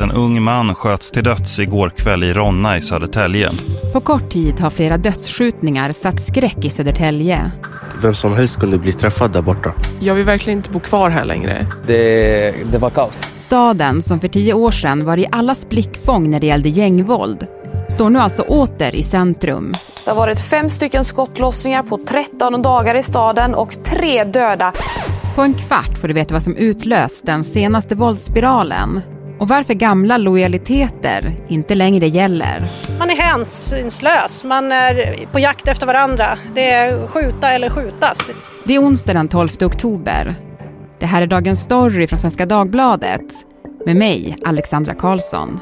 En ung man sköts till döds igår kväll i Ronna i Södertälje. På kort tid har flera dödsskjutningar satt skräck i Södertälje. Vem som helst kunde bli träffad där borta. Jag vill verkligen inte bo kvar här längre. Det, det var kaos. Staden, som för tio år sedan var i allas blickfång när det gällde gängvåld, står nu alltså åter i centrum. Det har varit fem stycken skottlossningar på 13 dagar i staden och tre döda. På en kvart får du veta vad som utlöst den senaste våldsspiralen och varför gamla lojaliteter inte längre gäller. Man är hänsynslös, man är på jakt efter varandra. Det är skjuta eller skjutas. Det är onsdag den 12 oktober. Det här är Dagens Story från Svenska Dagbladet med mig, Alexandra Karlsson.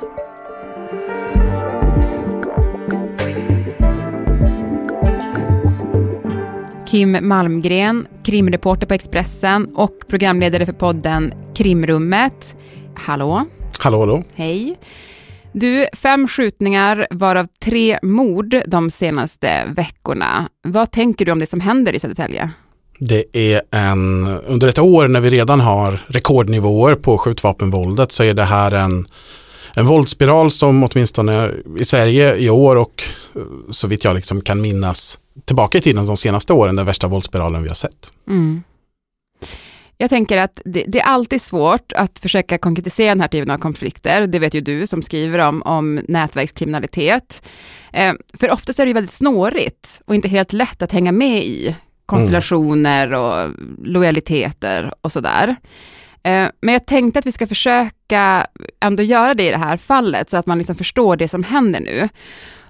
Kim Malmgren, krimreporter på Expressen och programledare för podden Krimrummet. Hallå? Hallå, hallå. Hej. Du, fem skjutningar varav tre mord de senaste veckorna. Vad tänker du om det som händer i Södertälje? Det är en, under ett år när vi redan har rekordnivåer på skjutvapenvåldet så är det här en, en våldsspiral som åtminstone i Sverige i år och eh, så vitt jag liksom kan minnas tillbaka i tiden de senaste åren den värsta våldsspiralen vi har sett. Mm. Jag tänker att det, det, är alltid svårt att försöka konkretisera den här typen av konflikter. Det vet ju du som skriver om, om nätverkskriminalitet. Eh, för oftast är det ju väldigt snårigt och inte helt lätt att hänga med i konstellationer och lojaliteter och sådär. Eh, men jag tänkte att vi ska försöka ändå göra det i det här fallet så att man liksom förstår det som händer nu.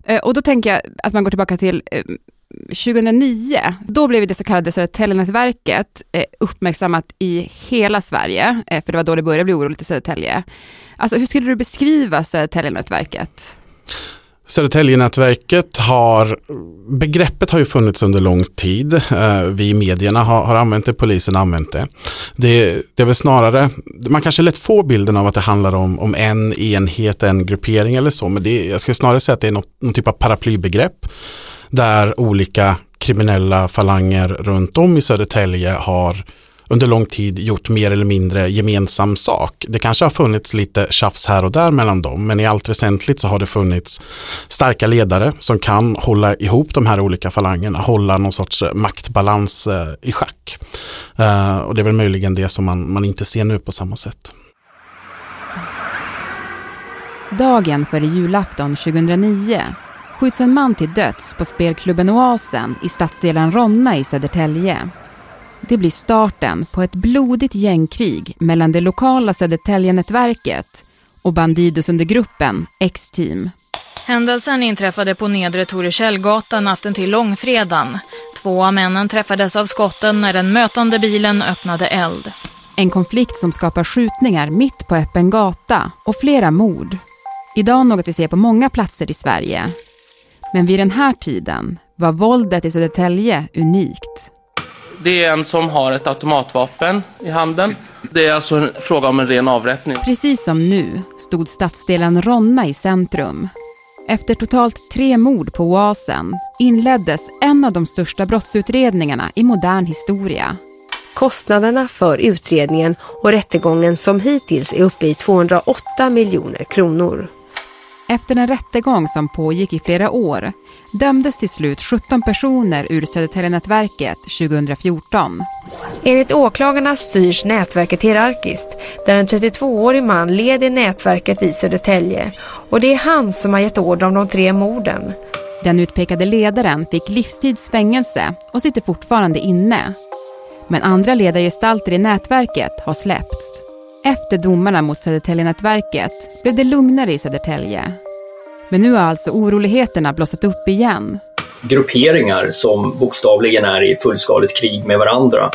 Eh, och då tänker jag att man går tillbaka till eh, 2009, då blev det så kallade Södertäljenätverket eh, uppmärksammat i hela Sverige, eh, för det var då det började bli oroligt i Södertälje. Alltså hur skulle du beskriva Södertäljenätverket? Södertäljenätverket har, begreppet har ju funnits under lång tid. Eh, vi i medierna har, har använt det, polisen har använt det. det. Det är väl snarare, man kanske lätt får bilden av att det handlar om, om en enhet, en gruppering eller så, men det, jag skulle snarare säga att det är något, någon typ av paraplybegrepp där olika kriminella falanger runt om i Södertälje har under lång tid gjort mer eller mindre gemensam sak. Det kanske har funnits lite tjafs här och där mellan dem, men i allt väsentligt så har det funnits starka ledare som kan hålla ihop de här olika falangerna, hålla någon sorts eh, maktbalans eh, i schack. Eh, och det är väl möjligen det som man, man inte ser nu på samma sätt. Dagen före julafton 2009 skjuts en man till döds på spelklubben Oasen i stadsdelen Ronna i Södertälje. Det blir starten på ett blodigt gängkrig mellan det lokala Södertäljenätverket och Bandidos-undergruppen X-Team. Händelsen inträffade på nedre Torekällgatan natten till långfredagen. Två av männen träffades av skotten när den mötande bilen öppnade eld. En konflikt som skapar skjutningar mitt på öppen gata och flera mord. Idag något vi ser på många platser i Sverige. Men vid den här tiden var våldet i Södertälje unikt. Det är en som har ett automatvapen i handen. Det är alltså en fråga om en ren avrättning. Precis som nu stod stadsdelen Ronna i centrum. Efter totalt tre mord på Oasen inleddes en av de största brottsutredningarna i modern historia. Kostnaderna för utredningen och rättegången som hittills är uppe i 208 miljoner kronor. Efter en rättegång som pågick i flera år dömdes till slut 17 personer ur Södertäljenätverket 2014. Enligt åklagarna styrs nätverket hierarkiskt där en 32-årig man leder nätverket i Södertälje och det är han som har gett order om de tre morden. Den utpekade ledaren fick livstidsfängelse och sitter fortfarande inne. Men andra ledargestalter i nätverket har släppts. Efter domarna mot Södertäljenätverket blev det lugnare i Södertälje. Men nu har alltså oroligheterna blossat upp igen. Grupperingar som bokstavligen är i fullskaligt krig med varandra.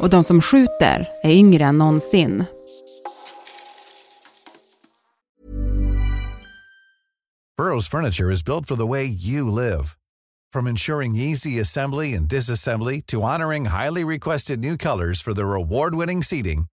Och de som skjuter är yngre än någonsin. Burrows furniture is built for the way you live. From ensuring easy assembly and disassembly to honoring highly requested new colors for their award-winning seating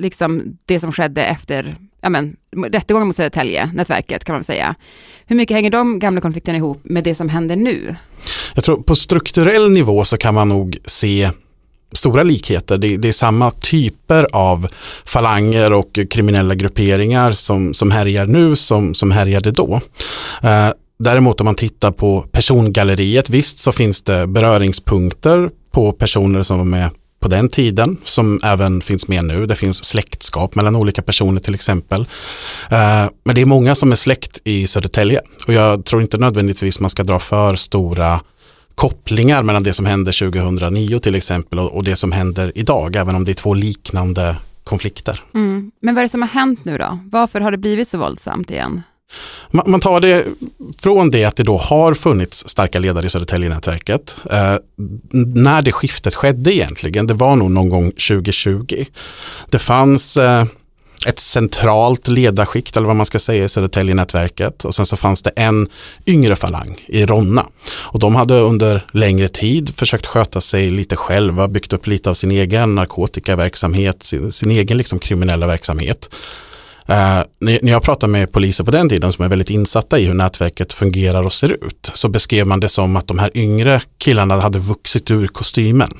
Liksom det som skedde efter ja men, rättegången mot Södertälje, nätverket kan man säga. Hur mycket hänger de gamla konflikterna ihop med det som händer nu? Jag tror på strukturell nivå så kan man nog se stora likheter. Det, det, är samma typer av falanger och kriminella grupperingar som, som härjar nu som, som härjade då. Eh, däremot om man tittar på persongalleriet, visst så finns det beröringspunkter på personer som var med på den tiden som även finns med nu. Det finns släktskap mellan olika personer till exempel. Eh, men det är många som är släkt i Södertälje och jag tror inte nödvändigtvis man ska dra för stora kopplingar mellan det som hände 2009 till exempel och, det som händer idag, även om det är två liknande konflikter. Mm. Men vad är det som har hänt nu då? Varför har det blivit så våldsamt igen? Man, tar det från det att det då har funnits starka ledare i Södertäljenätverket. Eh, när det skiftet skedde egentligen, det var nog någon gång 2020. Det fanns eh, ett centralt ledarskikt eller vad man ska säga i Södertäljenätverket och sen så fanns det en yngre falang i Ronna. Och de hade under längre tid försökt sköta sig lite själva, byggt upp lite av sin egen narkotikaverksamhet, sin, sin egen liksom kriminella verksamhet. Uh, när jag pratar med poliser på den tiden som är väldigt insatta i hur nätverket fungerar och ser ut så beskrev man det som att de här yngre killarna hade vuxit ur kostymen.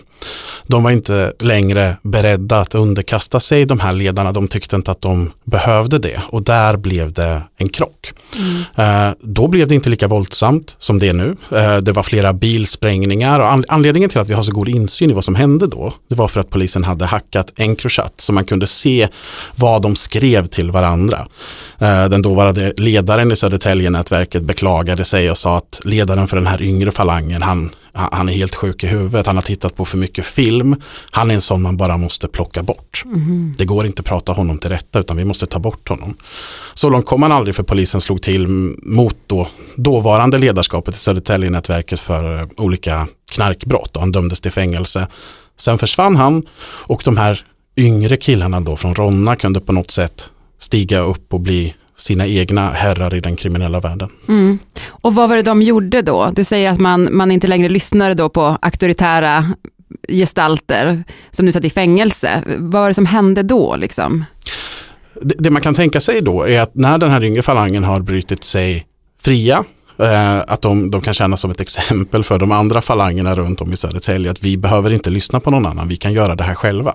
De var inte längre beredda att underkasta sig de här ledarna. De tyckte inte att de behövde det och där blev det en krock. Mm. Eh, då blev det inte lika våldsamt som det är nu. Eh, det var flera bilsprängningar och anledningen till att vi har så god insyn i vad som hände då, det var för att polisen hade hackat Encrochat så man kunde se vad de skrev till varandra. Eh, den dåvarande ledaren i Södertälje-nätverket beklagade sig och sa att ledaren för den här yngre falangen, han han är helt sjuk i huvudet, han har tittat på för mycket film. Han är en sån man bara måste plocka bort. Mm. Det går inte att prata honom till rätta utan vi måste ta bort honom. Så långt kom han aldrig för polisen slog till mot då, dåvarande ledarskapet i Södertälje-nätverket för olika knarkbrott och han dömdes till fängelse. Sen försvann han och de här yngre killarna då från Ronna kunde på något sätt stiga upp och bli sina egna herrar i den kriminella världen. Mm. Och vad var det de gjorde då? Du säger att man, man inte längre lyssnade då på auktoritära gestalter som nu satt i fängelse. Vad var det som hände då? Liksom? Det, det man kan tänka sig då är att när den här yngre falangen har brutit sig fria eh, att de, de kan känna som ett exempel för de andra falangerna runt om i Södertälje att vi behöver inte lyssna på någon annan, vi kan göra det här själva.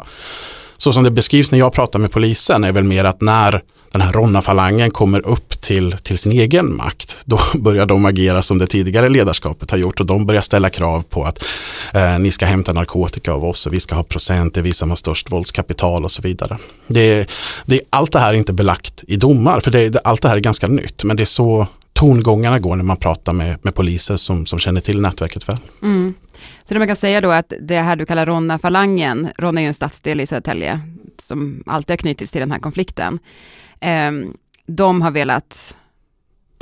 Så som det beskrivs när jag pratar med polisen är väl mer att när den här Ronna-falangen kommer upp till, till sin egen makt, då börjar de agera som det tidigare ledarskapet har gjort och de börjar ställa krav på att eh, ni ska hämta narkotika av oss och vi ska ha procent, det är vi som har störst våldskapital och så vidare. Det, det, allt det här är inte belagt i domar, för det, allt det här är ganska nytt, men det är så tongångarna går när man pratar med, med poliser som, som känner till nätverket väl. Mm. Så det man kan säga då att det här du kallar Ronna-falangen, Ronna är ju en stadsdel i Södertälje som alltid har knutits till den här konflikten. Ehm, de har velat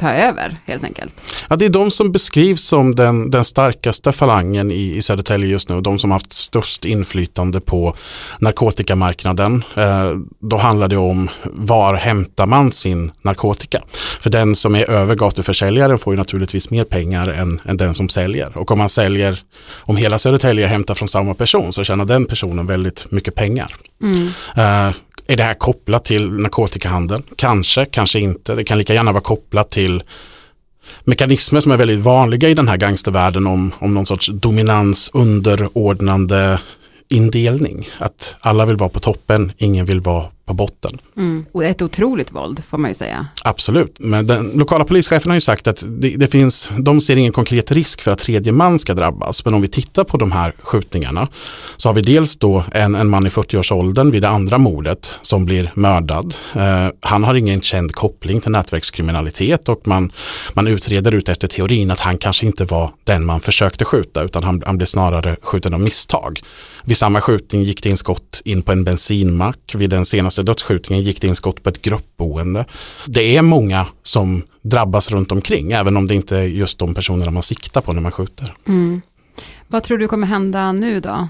ta över helt enkelt. Ja, det är de som beskrivs som den, den starkaste falangen i, i Södertälje just nu. De som haft störst inflytande på narkotikamarknaden. Eh, då handlar det om var hämtar man sin narkotika? För den som är över gatuförsäljaren får ju naturligtvis mer pengar än, än den som säljer. Och om man säljer, om hela Södertälje hämtar från samma person så tjänar den personen väldigt mycket pengar. Mm. Eh, är det här kopplat till narkotikahandeln? Kanske, kanske inte. Det kan lika gärna vara kopplat till mekanismer som är väldigt vanliga i den här gangstervärlden om, om någon sorts dominans underordnande indelning. Att alla vill vara på toppen, ingen vill vara på botten. Mm. Och ett otroligt våld får man ju säga. Absolut, men den lokala polischefen har ju sagt att det, det, finns, de ser ingen konkret risk för att tredje man ska drabbas. Men om vi tittar på de här skjutningarna så har vi dels då en, en man i 40-årsåldern vid det andra mordet som blir mördad. Eh, han har ingen känd koppling till nätverkskriminalitet och man, man utreder ut efter teorin att han kanske inte var den man försökte skjuta utan han, han blev snarare skjuten av misstag. Vid samma skjutning gick det in skott in på en bensinmack. Vid den senaste dödsskjutningen gick det in skott på ett gruppboende. Det är många som drabbas runt omkring, även om det inte är just de personerna man siktar på när man skjuter. Mm. Vad tror du kommer hända nu då?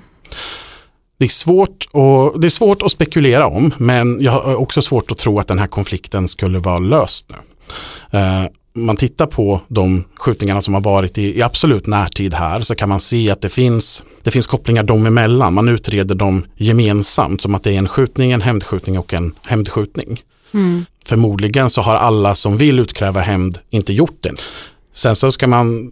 Det är, svårt och, det är svårt att spekulera om, men jag har också svårt att tro att den här konflikten skulle vara löst nu. Uh, man tittar på de skjutningarna som har varit i, i, absolut närtid här så kan man se att det finns, det finns kopplingar dem emellan. Man utreder dem gemensamt som att det är en skjutning, en hämndskjutning och en hämndskjutning. Mm. Förmodligen så har alla som vill utkräva hämnd inte gjort det. Sen så ska man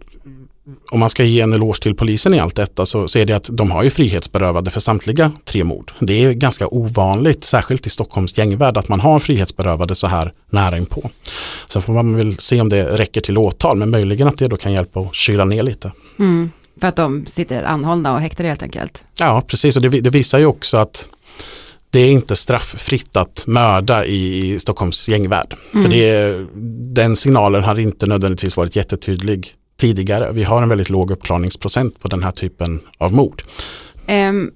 om man ska ge en eloge till polisen i allt detta så, så är det att de har ju frihetsberövade för samtliga tre mord. Det är ganska ovanligt, särskilt i Stockholms gängvärld, att man har frihetsberövade så här nära inpå. Så får man väl se om det räcker till åtal, men möjligen att det då kan hjälpa att kyla ner lite. Mm, för att de sitter anhållna och häktade helt enkelt? Ja, precis, och det, det visar ju också att det är inte strafffritt att mörda i Stockholms gängvärld. Mm. För det, den signalen har inte nödvändigtvis varit jättetydlig tidigare. Vi har en väldigt låg uppklarningsprocent på den här typen av mord. Um,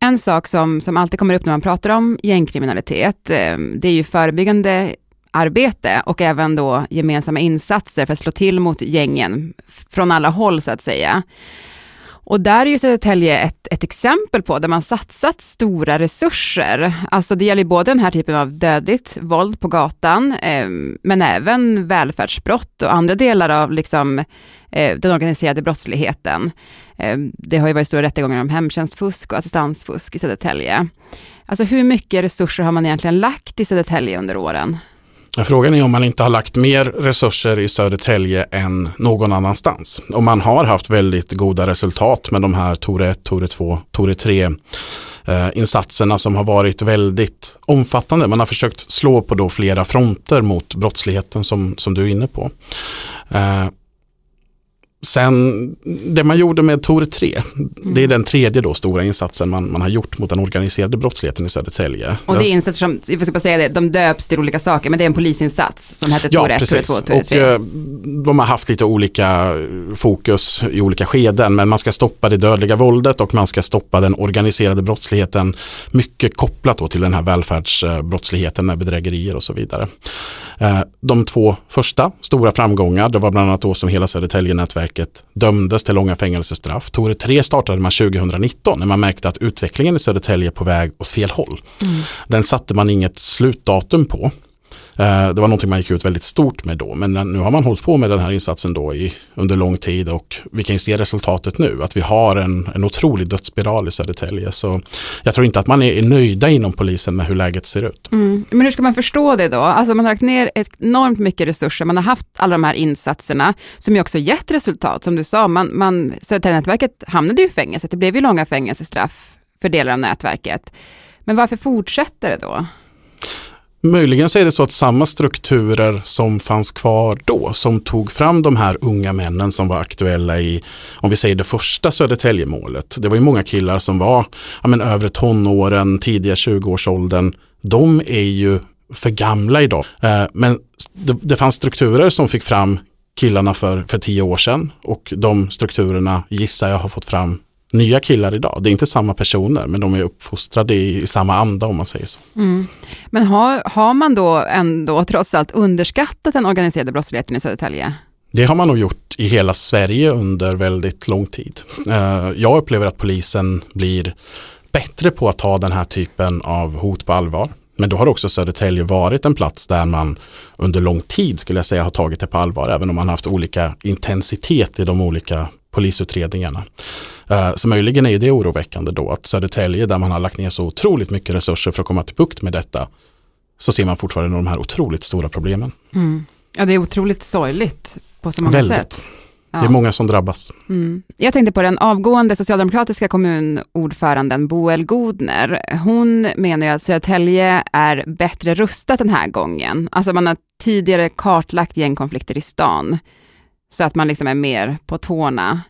en sak som, som alltid kommer upp när man pratar om gängkriminalitet, ehm, det är ju förebyggande arbete och även då gemensamma insatser för att slå till mot gängen från alla håll så att säga. Och där är ju Södertälje ett, ett exempel på där man satsat stora resurser. Alltså det gäller både den här typen av dödligt våld på gatan, eh, men även välfärdsbrott och andra delar av liksom, eh, den organiserade brottsligheten. Eh, det har ju varit stora rättegångar om hemtjänstfusk och assistansfusk i Södertälje. Alltså hur mycket resurser har man egentligen lagt i Södertälje under åren? Frågan är om man inte har lagt mer resurser i Södertälje än någon annanstans. Och man har haft väldigt goda resultat med de här Tore 1, Tore 2, Tore 3 eh, insatserna som har varit väldigt omfattande. Man har försökt slå på då flera fronter mot brottsligheten som, som du är inne på. Eh, Sen det man gjorde med Tor 3, mm. det är den tredje då stora insatsen man, man har gjort mot den organiserade brottsligheten i Södertälje. Och det är insatser som, jag ska bara säga det, de döps till olika saker, men det är en polisinsats som heter Tor 1, Tor 2, Tor 3. Och, de har haft lite olika fokus i olika skeden, men man ska stoppa det dödliga våldet och man ska stoppa den organiserade brottsligheten, mycket kopplat då till den här välfärdsbrottsligheten med bedrägerier och så vidare. Eh, de två första stora framgångar, det var bland annat då som hela Södertälje-nätverket dömdes till långa fängelsestraff. Tore 3 startade man 2019 när man märkte att utvecklingen i Södertälje är på väg åt fel håll. Mm. Den satte man inget slutdatum på. Eh, det var någonting man gick ut väldigt stort med då, men nu har man hållit på med den här insatsen då i, under lång tid och vi kan ju se resultatet nu, att vi har en, en otrolig dödsspiral i Södertälje. Så jag tror inte att man är nöjda inom polisen med hur läget ser ut. Mm. Men hur ska man förstå det då? Alltså man har lagt ner enormt mycket resurser, man har haft alla de här insatserna som ju också gett resultat. Som du sa, man, man, Södertäljenätverket hamnade ju i fängelse, det blev ju långa fängelsestraff för delar av nätverket. Men varför fortsätter det då? Möjligen så är det så att samma strukturer som fanns kvar då, som tog fram de här unga männen som var aktuella i, om vi säger det första Södertäljemålet. Det var ju många killar som var ja, men, övre tonåren, tidiga 20-årsåldern. De är ju för gamla idag. Eh, men det, det fanns strukturer som fick fram killarna för, för tio år sedan och de strukturerna gissar jag har fått fram nya killar idag. Det är inte samma personer men de är uppfostrade i, i samma anda om man säger så. Mm. Men har, har man då ändå trots allt underskattat den organiserade brottsligheten i Södertälje? Det har man nog gjort i hela Sverige under väldigt lång tid. Eh, jag upplever att polisen blir bättre på att ta den här typen av hot på allvar. Men då har också Södertälje varit en plats där man under lång tid skulle jag säga har tagit det på allvar, även om man haft olika intensitet i de olika polisutredningarna. Eh, så möjligen är det oroväckande då att Södertälje där man har lagt ner så otroligt mycket resurser för att komma till bukt med detta så ser man fortfarande de här otroligt stora problemen. Mm. Ja, det är otroligt sorgligt på så många Väldigt. sätt. Ja. Det är många som drabbas. Mm. Jag tänkte på den avgående socialdemokratiska kommunordföranden Boel Godner. Hon menar ju att Södertälje är bättre rustat den här gången. Alltså man har tidigare kartlagt gängkonflikter i stan så att man liksom är mer på tårna.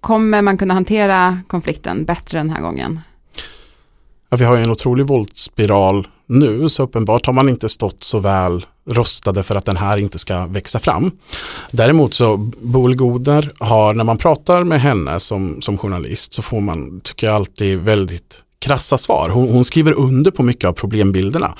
Kommer man kunna hantera konflikten bättre den här gången? Ja, vi har ju en otrolig våldsspiral nu så uppenbart har man inte stått så väl rustade för att den här inte ska växa fram. Däremot så Boel Godner, har, när man pratar med henne som, som journalist så får man, tycker jag alltid, väldigt krassa svar. Hon, hon skriver under på mycket av problembilderna.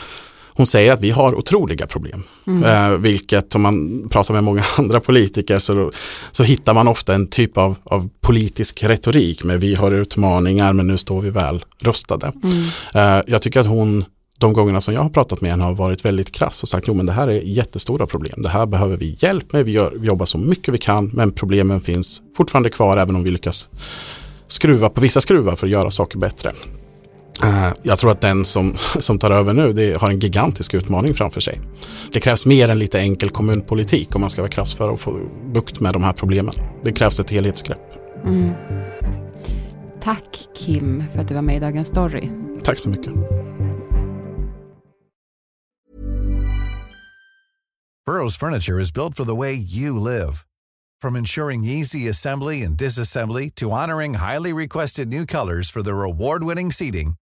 Hon säger att vi har otroliga problem. Mm. Eh, vilket om man pratar med många andra politiker så, så hittar man ofta en typ av, av politisk retorik med vi har utmaningar men nu står vi väl rustade. Mm. Eh, jag tycker att hon de gångerna som jag har pratat med henne har varit väldigt krass och sagt jo men det här är jättestora problem. Det här behöver vi hjälp med. Vi, gör, vi jobbar så mycket vi kan men problemen finns fortfarande kvar även om vi lyckas skruva på vissa skruvar för att göra saker bättre. Uh, jag tror att den som, som tar över nu det har en gigantisk utmaning framför sig. Det krävs mer än lite enkel kommunpolitik om man ska vara krass för att få bukt med de här problemen. Det krävs ett helhetsgrepp. Mm. Tack Kim för att du var med i Dagens Story. Tack så mycket. Burrows furniture is built for the way you live. From ensuring easy assembly and disassembly to honoring highly requested new colors for their award-winning seating,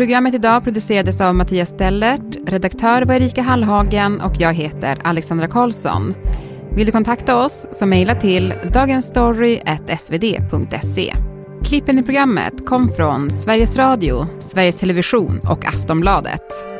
Programmet idag producerades av Mattias Stellert, redaktör var Erika Hallhagen och jag heter Alexandra Karlsson. Vill du kontakta oss så mejla till dagensstory.svd.se. Klippen i programmet kom från Sveriges Radio, Sveriges Television och Aftonbladet.